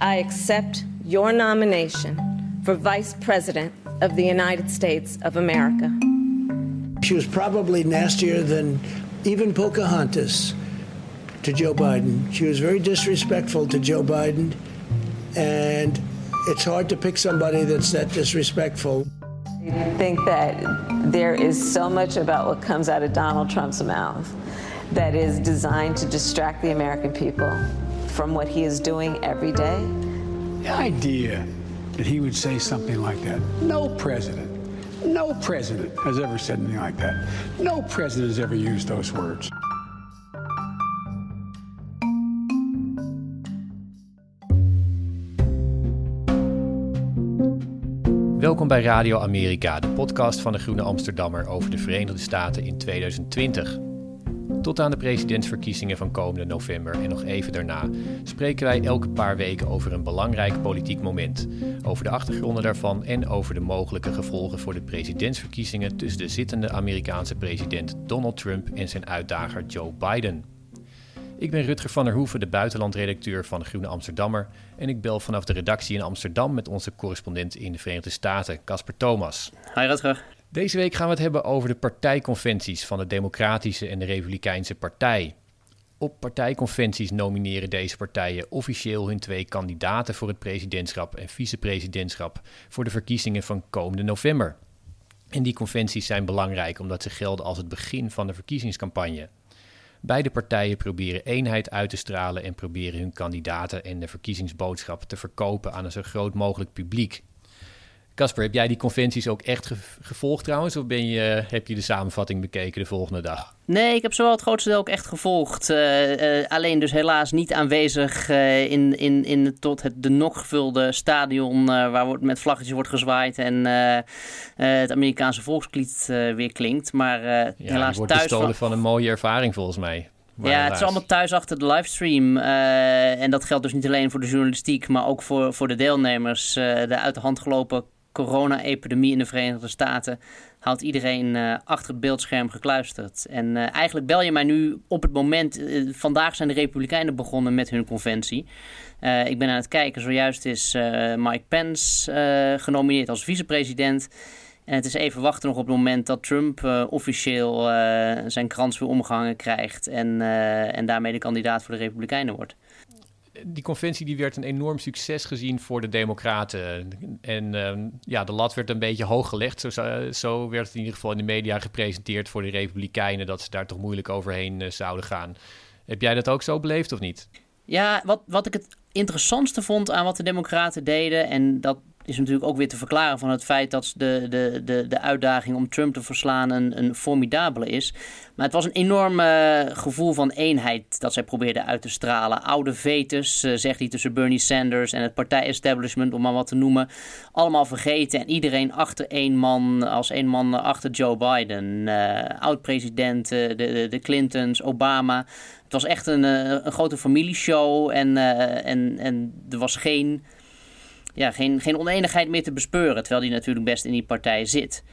I accept your nomination for Vice President of the United States of America. She was probably nastier than even Pocahontas to Joe Biden. She was very disrespectful to Joe Biden, and it's hard to pick somebody that's that disrespectful. I think that there is so much about what comes out of Donald Trump's mouth that is designed to distract the American people from what he is doing every day. The idea that he would say something like that. No president, no president has ever said anything like that. No president has ever used those words. Welkom bij Radio Amerika, de podcast van de Groene Amsterdammer over de Verenigde Staten in 2020. Tot aan de presidentsverkiezingen van komende november en nog even daarna spreken wij elke paar weken over een belangrijk politiek moment, over de achtergronden daarvan en over de mogelijke gevolgen voor de presidentsverkiezingen tussen de zittende Amerikaanse president Donald Trump en zijn uitdager Joe Biden. Ik ben Rutger van der Hoeven, de buitenlandredacteur van Groene Amsterdammer. En ik bel vanaf de redactie in Amsterdam met onze correspondent in de Verenigde Staten, Casper Thomas. Hi Rutger. Deze week gaan we het hebben over de partijconventies van de Democratische en de Republikeinse Partij. Op partijconventies nomineren deze partijen officieel hun twee kandidaten voor het presidentschap en vicepresidentschap voor de verkiezingen van komende november. En die conventies zijn belangrijk omdat ze gelden als het begin van de verkiezingscampagne. Beide partijen proberen eenheid uit te stralen en proberen hun kandidaten en de verkiezingsboodschap te verkopen aan een zo groot mogelijk publiek. Casper, heb jij die conventies ook echt ge- gevolgd trouwens? Of ben je, heb je de samenvatting bekeken de volgende dag? Nee, ik heb zowel het grootste deel ook echt gevolgd. Eh, eh, alleen dus helaas niet aanwezig eh, in, in, in tot het de nog gevulde stadion... eh, waar wordt, met vlaggetjes wordt gezwaaid en eh, eh, het Amerikaanse volkslied eh, weer klinkt. Maar eh, Ja, helaas wordt thuis van... van een mooie ervaring volgens mij. Maar Ja, het is allemaal thuis achter de livestream. eh, en dat geldt dus niet alleen voor de journalistiek, maar ook voor, voor de deelnemers. Eh, de uit de hand gelopen corona-epidemie in de Verenigde Staten houdt iedereen eh, achter het beeldscherm gekluisterd. En eh, eigenlijk bel je mij nu op het moment. eh, vandaag zijn de Republikeinen begonnen met hun conventie. Ik ben aan het kijken. Zojuist is Mike Pence genomineerd als vicepresident. En het is even wachten nog op het moment dat Trump officieel zijn krans weer omgehangen krijgt. En, en daarmee de kandidaat voor de Republikeinen wordt. Die conventie die werd een enorm succes gezien voor de Democraten. En ehm, ja, de lat werd een beetje hoog gelegd. Zo, zo- werd het in ieder geval in de media gepresenteerd voor de Republikeinen... dat ze daar toch moeilijk overheen eh, zouden gaan. Heb jij dat ook zo beleefd of niet? Ja, wat, wat ik het interessantste vond aan wat de Democraten deden. En dat is natuurlijk ook weer te verklaren van het feit dat de, de, de, de uitdaging om Trump te verslaan een, een formidabele is. Maar het was een enorm eh, gevoel van eenheid dat zij probeerden uit te stralen. Oude vetus, eh, zegt hij tussen Bernie Sanders en het partij-establishment, om maar wat te noemen. Allemaal vergeten en iedereen achter één man, als één man achter Joe Biden. Eh, Oud-president, de, de, de Clintons, Obama. Het was echt een, een grote familieshow en, en, en er was geen, ja, geen, geen oneenigheid meer te bespeuren. Terwijl die natuurlijk best in die partij zit.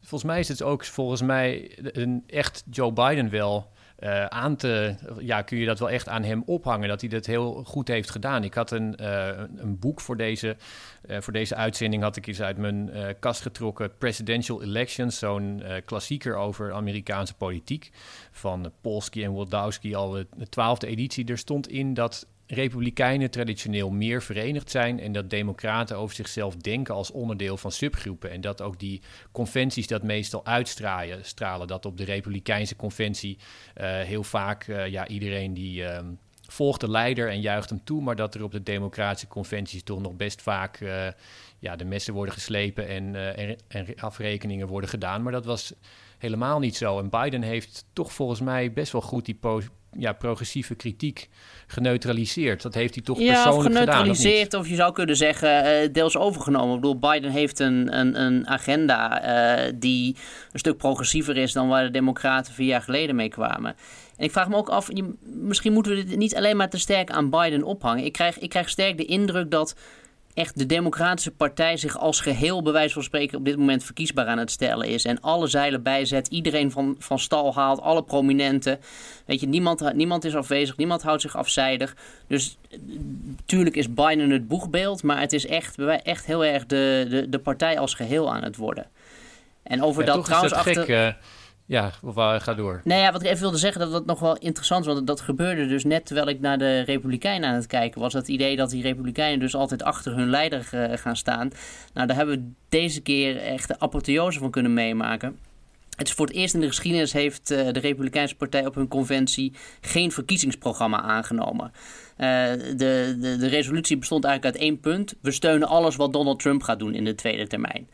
Volgens mij is het ook volgens mij een echt Joe Biden wel eh, aan te... Ja, kun je dat wel echt aan hem ophangen, dat hij dat heel goed heeft gedaan. Ik had een, eh, een boek voor deze, eh, voor deze uitzending, had ik eens uit mijn kast getrokken. Presidential Elections, zo'n klassieker over Amerikaanse politiek. Van Polsky en Wodowski, al de twaalfde editie. Er stond in dat republikeinen traditioneel meer verenigd zijn en dat democraten over zichzelf denken als onderdeel van subgroepen. En dat ook die conventies dat meestal uitstralen. Stralen, dat op de republikeinse conventie uh, heel vaak uh, ja, iedereen die. Uh, volgt de leider en juicht hem toe, maar dat er op de democratische conventies toch nog best vaak uh, ja, de messen worden geslepen en, en, en afrekeningen worden gedaan. Maar dat was helemaal niet zo. En Biden heeft toch volgens mij best wel goed die ja, progressieve kritiek geneutraliseerd. Dat heeft hij toch ja, persoonlijk gedaan, gedaan? geneutraliseerd, of, je zou kunnen zeggen uh, deels overgenomen. Ik bedoel, Biden heeft een, een, een agenda uh, die een stuk progressiever is dan waar de democraten vier jaar geleden mee kwamen. En ik vraag me ook af, je, misschien moeten we dit niet alleen maar te sterk aan Biden ophangen. Ik krijg, ik krijg sterk de indruk dat echt de Democratische Partij zich als geheel, bij wijze van spreken, op dit moment verkiesbaar aan het stellen is. En alle zeilen bijzet, iedereen van, van stal haalt, alle prominenten. Weet je, niemand, niemand is afwezig, niemand houdt zich afzijdig. Dus natuurlijk is Biden het boegbeeld, maar het is echt, echt heel erg de, de, de partij als geheel aan het worden. En over ja, dat trouwens achter. Gek, uh... Ja, of uh, ga door. Nou ja, wat ik even wilde zeggen, dat dat nog wel interessant was. Want dat gebeurde dus net terwijl ik naar de Republikeinen aan het kijken was. Dat idee dat die Republikeinen dus altijd achter hun leider uh, gaan staan. Nou, daar hebben we deze keer echt de apotheose van kunnen meemaken. Het is voor het eerst in de geschiedenis heeft uh, de Republikeinse Partij op hun conventie geen verkiezingsprogramma aangenomen. de, de, de resolutie bestond eigenlijk uit één punt. We steunen alles wat Donald Trump gaat doen in de tweede termijn.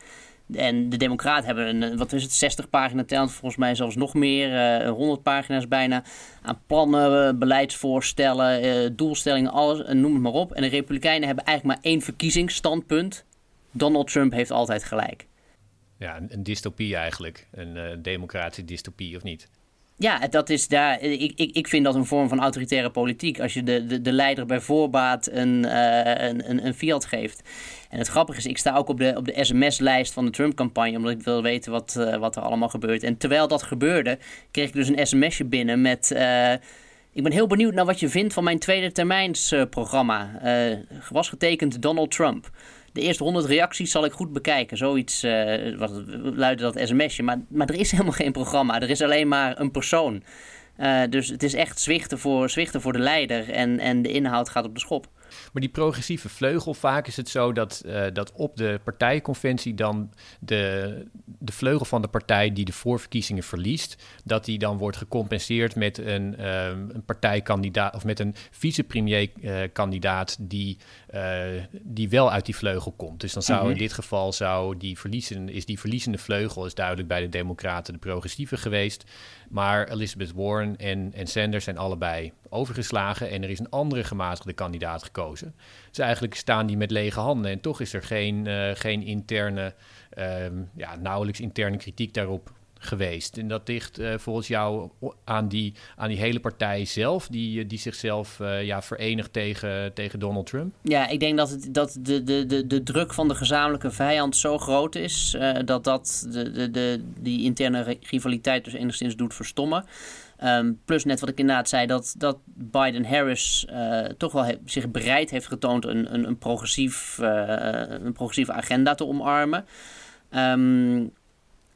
En de Democraten hebben een, wat is het, 60 pagina telt, volgens mij zelfs nog meer, uh, 100 pagina's bijna, aan plannen, beleidsvoorstellen, uh, doelstellingen, alles, noem het maar op. En de Republikeinen hebben eigenlijk maar één verkiezingsstandpunt. Donald Trump heeft altijd gelijk. Ja, een, een dystopie eigenlijk. Een democratische dystopie, of niet? Ja, dat is daar, ik, ik, ik vind dat een vorm van autoritaire politiek. Als je de, de, de leider bij voorbaat een, uh, een, een, een fiat geeft. En het grappige is, ik sta ook op de, op de sms-lijst van de Trump-campagne, omdat ik wil weten wat, uh, wat er allemaal gebeurt. En terwijl dat gebeurde, kreeg ik dus een sms'je binnen met... Uh, ik ben heel benieuwd naar wat je vindt van mijn tweede termijnsprogramma. was getekend Donald Trump de eerste 100 reacties zal ik goed bekijken. Zoiets uh, wat luidde dat sms'je. Maar, maar er is helemaal geen programma. Er is alleen maar een persoon. Uh, dus het is echt zwichten voor, zwichten voor de leider. En, en de inhoud gaat op de schop. Maar die progressieve vleugel, vaak is het zo dat, uh, dat op de partijconventie dan de, de vleugel van de partij die de voorverkiezingen verliest, dat die dan wordt gecompenseerd met een, um, een partijkandidaat of met een vicepremier-kandidaat uh, die, uh, die wel uit die vleugel komt. Dus dan zou mm-hmm. in dit geval zou die verliezen, is die verliezende vleugel is duidelijk bij de Democraten de progressieve geweest. Maar Elizabeth Warren en, en Sanders zijn allebei overgeslagen en er is een andere gematigde kandidaat gekozen. Dus eigenlijk staan die met lege handen en toch is er geen, uh, geen interne, um, ja, nauwelijks interne kritiek daarop geweest. En dat ligt uh, volgens jou aan die, aan die hele partij zelf, die, die zichzelf ja, verenigt tegen, tegen Donald Trump? Ja, ik denk dat, het, dat de, de, de, de druk van de gezamenlijke vijand zo groot is dat dat de, de, de, die interne rivaliteit dus enigszins doet verstommen. Um, plus net wat ik inderdaad zei, dat, dat Biden-Harris uh, toch wel zich bereid heeft getoond een, een, een, progressief, uh, een progressieve agenda te omarmen. Um,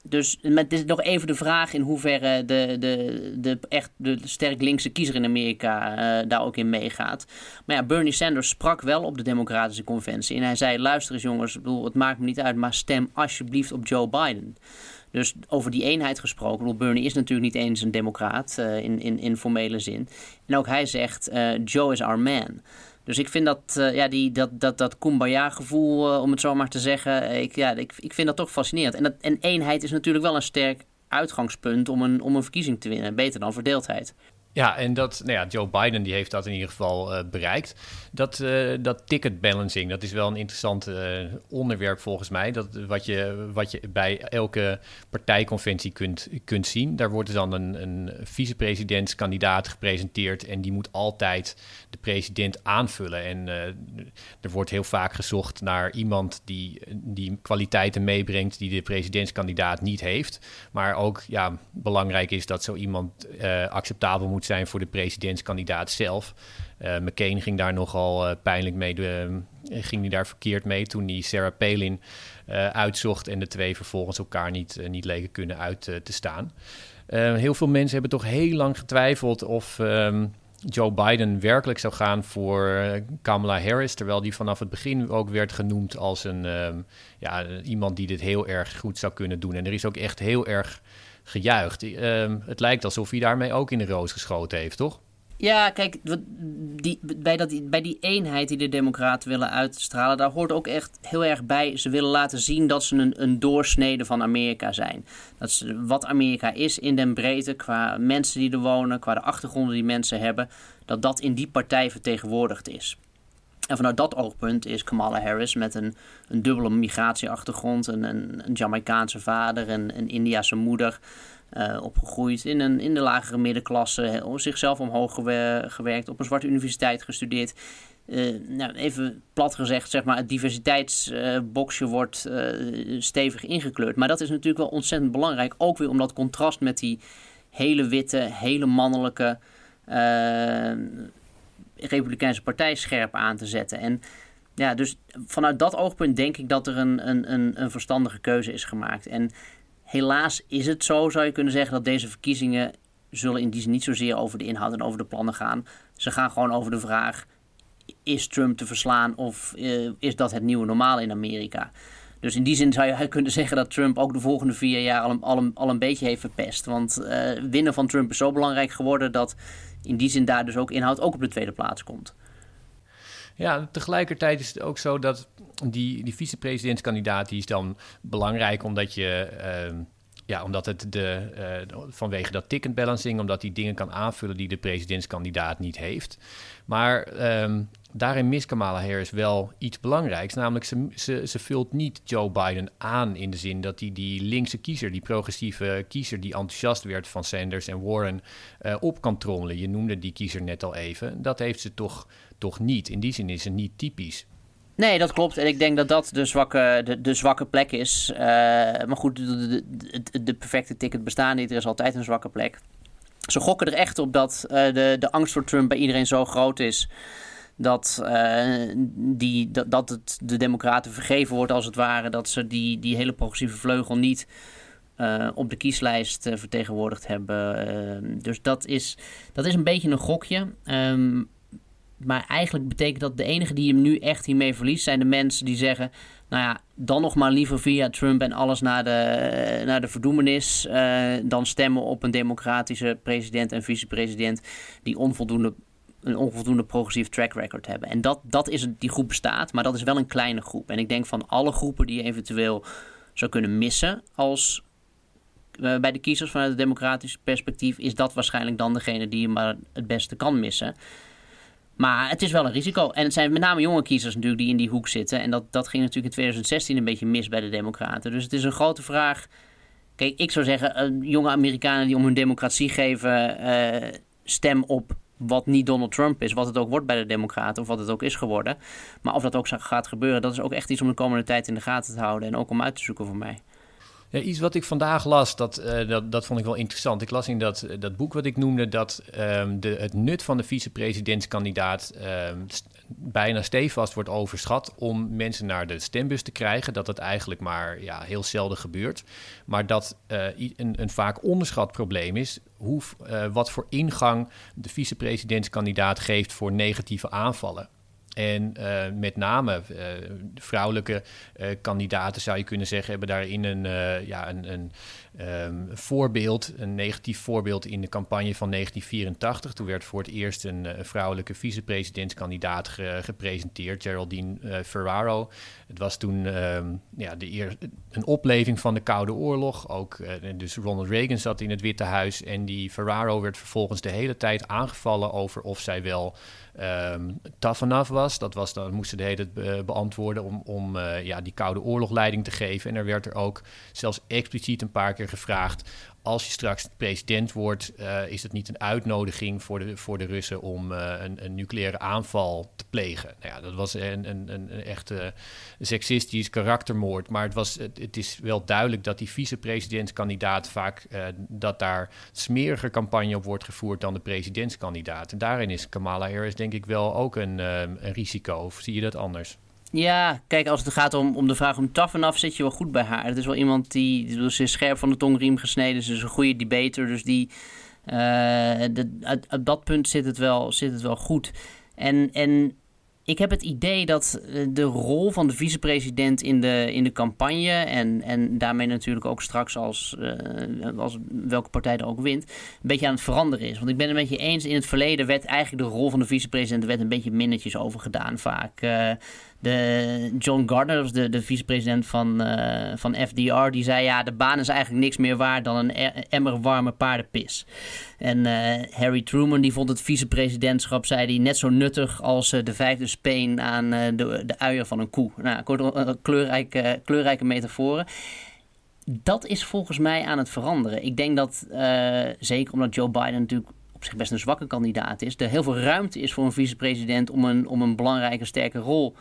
dus met is nog even de vraag in hoeverre de, de, de, echt de sterk linkse kiezer in Amerika uh, daar ook in meegaat. Maar ja, Bernie Sanders sprak wel op de Democratische Conventie. En hij zei: luister eens jongens, bedoel, het maakt me niet uit, maar stem alsjeblieft op Joe Biden. Dus over die eenheid gesproken. Bedoel, Bernie is natuurlijk niet eens een democraat uh, in, in, in formele zin. En ook hij zegt: uh, Joe is our man. Dus ik vind dat, uh, ja, die, dat, dat, dat Kumbaya-gevoel, om het zo maar te zeggen, ik, ja, ik, ik vind dat toch fascinerend. En, dat, en eenheid is natuurlijk wel een sterk uitgangspunt om een, om een verkiezing te winnen. Beter dan verdeeldheid. Ja, en dat, nou ja, Joe Biden die heeft dat in ieder geval uh, bereikt. Dat, uh, dat ticket balancing, dat is wel een interessant uh, onderwerp volgens mij. Dat, wat, je, wat je bij elke partijconventie kunt, kunt zien. Daar wordt dan een, een vicepresidentskandidaat gepresenteerd en die moet altijd de president aanvullen. En er wordt heel vaak gezocht naar iemand die, die kwaliteiten meebrengt die de presidentskandidaat niet heeft. Maar ook ja, belangrijk is dat zo iemand acceptabel moet zijn voor de presidentskandidaat zelf. Uh, McCain ging daar nogal uh, pijnlijk mee, de, uh, ging hij daar verkeerd mee toen hij Sarah Palin uitzocht en de twee vervolgens elkaar niet, niet leken kunnen uit te staan. heel veel mensen hebben toch heel lang getwijfeld of, um, Joe Biden werkelijk zou gaan voor eh, Kamala Harris, terwijl die vanaf het begin ook werd genoemd als een, ehm, ja, iemand die dit heel erg goed zou kunnen doen. En er is ook echt heel erg gejuicht. Ehm, het lijkt alsof hij daarmee ook in de roos geschoten heeft, toch? Ja, kijk, die, bij, dat, bij die eenheid die de Democraten willen uitstralen, daar hoort ook echt heel erg bij. Ze willen laten zien dat ze een, een doorsnede van Amerika zijn. Dat ze, wat Amerika is in den breedte, qua mensen die er wonen, qua de achtergronden die mensen hebben, dat dat in die partij vertegenwoordigd is. En vanuit dat oogpunt is Kamala Harris met een, een dubbele migratieachtergrond, een, een, Jamaicaanse vader en een Indiase moeder. Uh, opgegroeid in, een, in de lagere middenklasse, zichzelf omhoog gewerkt, op een zwarte universiteit gestudeerd. Uh, nou, even plat gezegd, zeg maar, het diversiteitsboxje wordt uh, stevig ingekleurd. Maar dat is natuurlijk wel ontzettend belangrijk. Ook weer om dat contrast met die hele witte, hele mannelijke Republikeinse partij scherp aan te zetten. En ja, dus vanuit dat oogpunt denk ik dat er een, een, een, verstandige keuze is gemaakt. En helaas is het zo, zou je kunnen zeggen, dat deze verkiezingen zullen in die zin niet zozeer over de inhoud en over de plannen gaan. Ze gaan gewoon over de vraag: is Trump te verslaan of uh, is dat het nieuwe normaal in Amerika? Dus in die zin zou je kunnen zeggen dat Trump ook de volgende vier jaar al een, al een, al een beetje heeft verpest. Want uh, winnen van Trump is zo belangrijk geworden dat in die zin daar dus ook inhoud ook op de tweede plaats komt. Ja, tegelijkertijd is het ook zo dat die, die vicepresidentskandidaat die is dan belangrijk omdat je. Uh, ja, omdat het de, uh, vanwege dat ticket balancing, omdat hij dingen kan aanvullen die de presidentskandidaat niet heeft. Maar um, daarin mist Kamala Harris wel iets belangrijks. Namelijk, ze, ze, vult niet Joe Biden aan in de zin dat hij die linkse kiezer, die progressieve kiezer die enthousiast werd van Sanders en Warren, uh, op kan trommelen. Je noemde die kiezer net al even. Dat heeft ze toch, toch niet. In die zin is ze niet typisch. Nee, dat klopt. En ik denk dat dat de zwakke, de, de zwakke plek is. Uh, maar goed, de, de, de, perfecte ticket bestaat niet. Er is altijd een zwakke plek. Ze gokken er echt op dat uh, de, de angst voor Trump bij iedereen zo groot is dat, uh, die, dat, dat het de Democraten vergeven wordt, als het ware, dat ze die, die hele progressieve vleugel niet op de kieslijst vertegenwoordigd hebben. dus dat is, dat is een beetje een gokje. Um, maar eigenlijk betekent dat de enige die hem nu echt hiermee verliest, zijn de mensen die zeggen: Nou ja, dan nog maar liever via Trump en alles naar de, naar de verdoemenis. dan stemmen op een democratische president en vicepresident die onvoldoende een onvoldoende progressief track record hebben. En dat, dat is die groep bestaat, maar dat is wel een kleine groep. En ik denk van alle groepen die je eventueel zou kunnen missen als uh, bij de kiezers vanuit het democratisch perspectief, is dat waarschijnlijk dan degene die je maar het beste kan missen. Maar het is wel een risico. En het zijn met name jonge kiezers natuurlijk die in die hoek zitten. En dat, dat ging natuurlijk in 2016 een beetje mis bij de Democraten. Dus het is een grote vraag. Kijk, ik zou zeggen, uh, jonge Amerikanen die om hun democratie geven, uh, stem op wat niet Donald Trump is, wat het ook wordt bij de Democraten, of wat het ook is geworden. Maar of dat ook gaat gebeuren, dat is ook echt iets om de komende tijd in de gaten te houden en ook om uit te zoeken voor mij. Iets wat ik vandaag las, dat, uh, dat, dat vond ik wel interessant. Ik las in dat, dat boek wat ik noemde dat um, de, het nut van de vicepresidentskandidaat um, bijna stevast wordt overschat om mensen naar de stembus te krijgen. Dat het eigenlijk maar ja, heel zelden gebeurt. Maar dat uh, een, een vaak onderschat probleem is hoe, wat voor ingang de vicepresidentskandidaat geeft voor negatieve aanvallen. En uh, met name uh, vrouwelijke uh, kandidaten, zou je kunnen zeggen, hebben daarin een, ja, een, een um, voorbeeld, een negatief voorbeeld in de campagne van 1984. Toen werd voor het eerst een, vrouwelijke vicepresidentskandidaat ge gepresenteerd, Geraldine Ferraro. Het was toen um, ja, de eer, een opleving van de Koude Oorlog. Ook, dus Ronald Reagan zat in het Witte Huis en die Ferraro werd vervolgens de hele tijd aangevallen over of zij wel um, tough enough was. Dat was dan moesten de hele tijd beantwoorden om, om uh, ja, die Koude Oorlogleiding te geven. En er werd er ook zelfs expliciet een paar keer gevraagd als je straks president wordt, uh, is het niet een uitnodiging voor de, voor de Russen om uh, een, nucleaire aanval te plegen. Nou ja, dat was een, een, een echte seksistisch karaktermoord. Maar het, was, het, is wel duidelijk dat die vicepresidentskandidaat vaak uh, dat daar smeriger campagne op wordt gevoerd dan de presidentskandidaat. En daarin is Kamala Harris denk ik wel ook een, een risico. Of zie je dat anders? Ja, kijk, als het gaat om, om de vraag om taf en af, zit je wel goed bij haar. Het is wel iemand die, ze is scherp van de tongriem gesneden, ze is een goede debater, dus die, op dat punt zit het wel, zit het wel goed. En, en ik heb het idee dat eh, de rol van de vicepresident in de, in de campagne en, en daarmee natuurlijk ook straks als, uh, als welke partij er ook wint, een beetje aan het veranderen is. Want ik ben het met je eens, in het verleden werd eigenlijk de rol van de vicepresident werd een beetje minnetjes over gedaan vaak. De John Gardner, de, de vicepresident van, uh, van FDR, die zei: Ja, de baan is eigenlijk niks meer waard dan een e-, emmer warme paardenpis. En uh, Harry Truman, die vond het vicepresidentschap, zei hij, net zo nuttig als uh, de vijfde speen aan de, de uier van een koe. Nou, kortom, kleurrijke, kleurrijke metaforen. Dat is volgens mij aan het veranderen. Ik denk dat, zeker omdat Joe Biden natuurlijk op zich best een zwakke kandidaat is, er heel veel ruimte is voor een vicepresident om een, om een belangrijke, sterke rol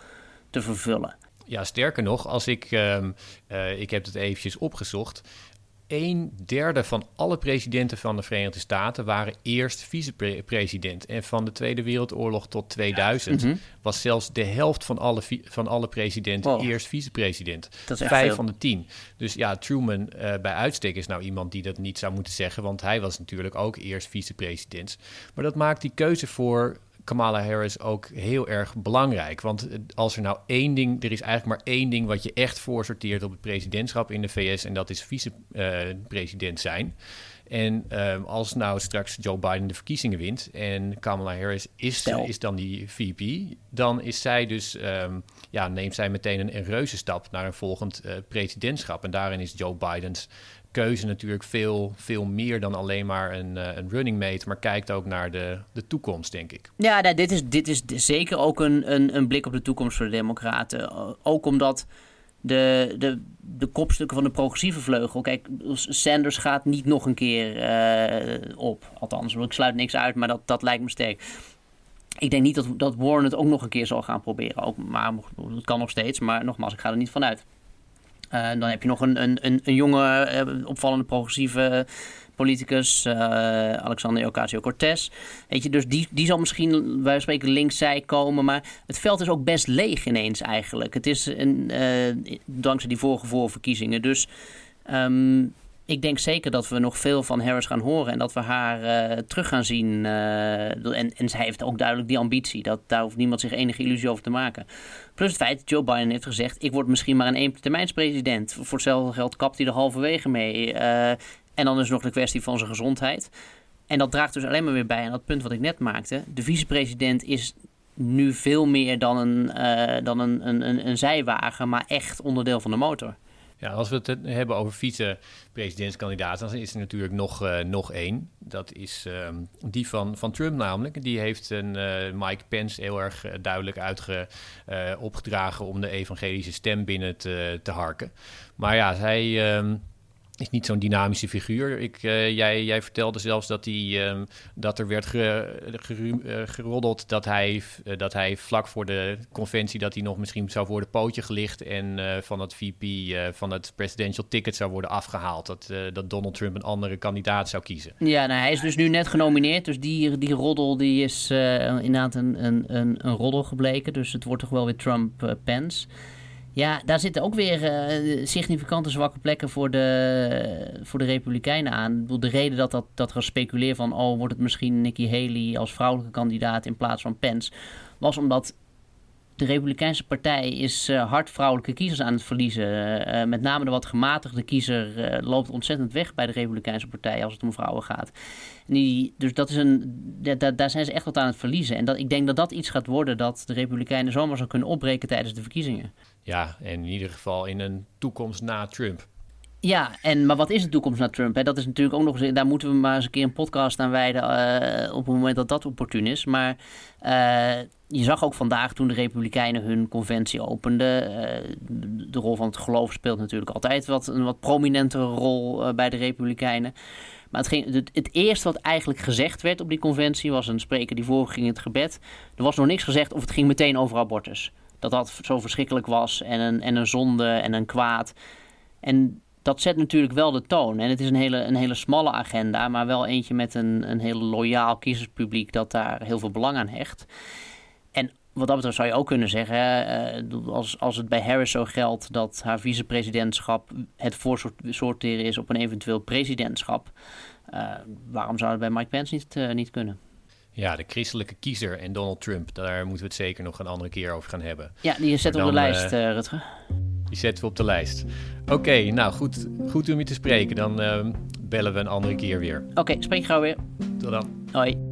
te vervullen. Ja, sterker nog, als ik, um, uh, ik heb het eventjes opgezocht. Een derde van alle presidenten van de Verenigde Staten waren eerst vicepresident. En van de Tweede Wereldoorlog tot 2000 mhm. was zelfs de helft van alle, van alle presidenten eerst vicepresident. Vijf van de tien. Dus ja, Truman uh, bij uitstek is nou iemand die dat niet zou moeten zeggen, want hij was natuurlijk ook eerst vicepresident. Maar dat maakt die keuze voor Kamala Harris ook heel erg belangrijk. Want als er nou één ding, er is eigenlijk maar één ding wat je echt voorsorteert op het presidentschap in de VS, en dat is vicepresident zijn. En um, als nou straks Joe Biden de verkiezingen wint en Kamala Harris is, is dan die VP, dan is zij dus, um, ja, neemt zij meteen een, een reuze stap naar een volgend uh, presidentschap. En daarin is Joe Biden's keuze natuurlijk veel, veel meer dan alleen maar een, uh, een running mate, maar kijkt ook naar de, de toekomst, denk ik. Ja, nou, dit, is, dit is zeker ook een, een, een blik op de toekomst voor de Democraten. Ook omdat de, de, de kopstukken van de progressieve vleugel. Kijk, Sanders gaat niet nog een keer uh, op. Althans, ik sluit niks uit, maar dat, dat lijkt me sterk. Ik denk niet dat, dat Warren het ook nog een keer zal gaan proberen. Ook, maar het kan nog steeds. Maar nogmaals, ik ga er niet vanuit. Uh, dan heb je nog een, een, een, een jonge, uh, opvallende progressieve politicus, uh, Alexander Ocasio-Cortez. Weet je, dus die, die zal misschien, wij spreken linkzij komen, maar het veld is ook best leeg ineens eigenlijk. Het is een, dankzij die vorige voorverkiezingen. Dus um, ik denk zeker dat we nog veel van Harris gaan horen en dat we haar uh, terug gaan zien. En, en zij heeft ook duidelijk die ambitie. Dat, daar hoeft niemand zich enige illusie over te maken. Plus het feit dat Joe Biden heeft gezegd: ik word misschien maar een eentermijnspresident. Voor hetzelfde geld kapt hij er halverwege mee. Uh, en dan is nog de kwestie van zijn gezondheid. En dat draagt dus alleen maar weer bij aan dat punt wat ik net maakte. De vicepresident is nu veel meer dan een, dan een, een, een, zijwagen, maar echt onderdeel van de motor. Ja, als we het hebben over vice-presidentskandidaten, dan is er natuurlijk nog, uh, nog één. Dat is uh, die van, van Trump namelijk. Die heeft een, uh, Mike Pence heel erg eh, duidelijk uitge, opgedragen om de evangelische stem binnen te, te harken. Maar ja, hij... Ehm, is niet zo'n dynamische figuur. Ik, uh, jij, jij vertelde zelfs dat, hij, um, dat er werd ge, uh, geroddeld dat hij, uh, dat hij vlak voor de conventie dat hij nog misschien zou worden pootje gelicht en van het VP van het presidential ticket zou worden afgehaald. Dat, dat Donald Trump een andere kandidaat zou kiezen. Ja, nou, hij is dus nu net genomineerd. Dus die, die roddel die is inderdaad een, een, een, een roddel gebleken. Dus het wordt toch wel weer Trump-Pence. Ja, daar zitten ook weer uh, significante zwakke plekken voor de, voor de Republikeinen aan. De reden dat, dat, dat er speculeer van... oh, wordt het misschien Nikki Haley als vrouwelijke kandidaat in plaats van Pence... was omdat de Republikeinse Partij is uh, hard vrouwelijke kiezers aan het verliezen. Uh, met name de wat gematigde kiezer loopt ontzettend weg bij de Republikeinse Partij als het om vrouwen gaat. Die, dus dat is een, da, daar zijn ze echt wat aan het verliezen. En dat, ik denk dat dat iets gaat worden dat de Republikeinen zomaar zou kunnen opbreken tijdens de verkiezingen. Ja, en in ieder geval in een toekomst na Trump. Ja, en, maar wat is de toekomst na Trump? Hè? Dat is natuurlijk ook nog eens, daar moeten we maar eens een keer een podcast aan wijden uh, op het moment dat dat opportun is. Maar uh, je zag ook vandaag toen de Republikeinen hun conventie openden. Uh, de rol van het geloof speelt natuurlijk altijd wat, een wat prominentere rol bij de Republikeinen. Maar het, ging, het, eerste wat eigenlijk gezegd werd op die conventie was een spreker die voorging in het gebed. Er was nog niks gezegd of het ging meteen over abortus dat dat zo verschrikkelijk was en een, en een zonde en een kwaad. En dat zet natuurlijk wel de toon. En het is een hele, een hele smalle agenda, maar wel eentje met een, een heel loyaal kiezerspubliek dat daar heel veel belang aan hecht. Wat dat betreft zou je ook kunnen zeggen, uh, als, als het bij Harris zo geldt dat haar vicepresidentschap het voorsorteren is op een eventueel presidentschap, uh, waarom zou het bij Mike Pence niet, uh, niet kunnen? Ja, de christelijke kiezer en Donald Trump, daar moeten we het zeker nog een andere keer over gaan hebben. Ja, die zetten we op de lijst, Rutger. Die zetten we op de lijst. Oké, nou goed, goed om je te spreken. Dan bellen we een andere keer weer. Oké, spreek gauw weer. Tot dan. Hoi.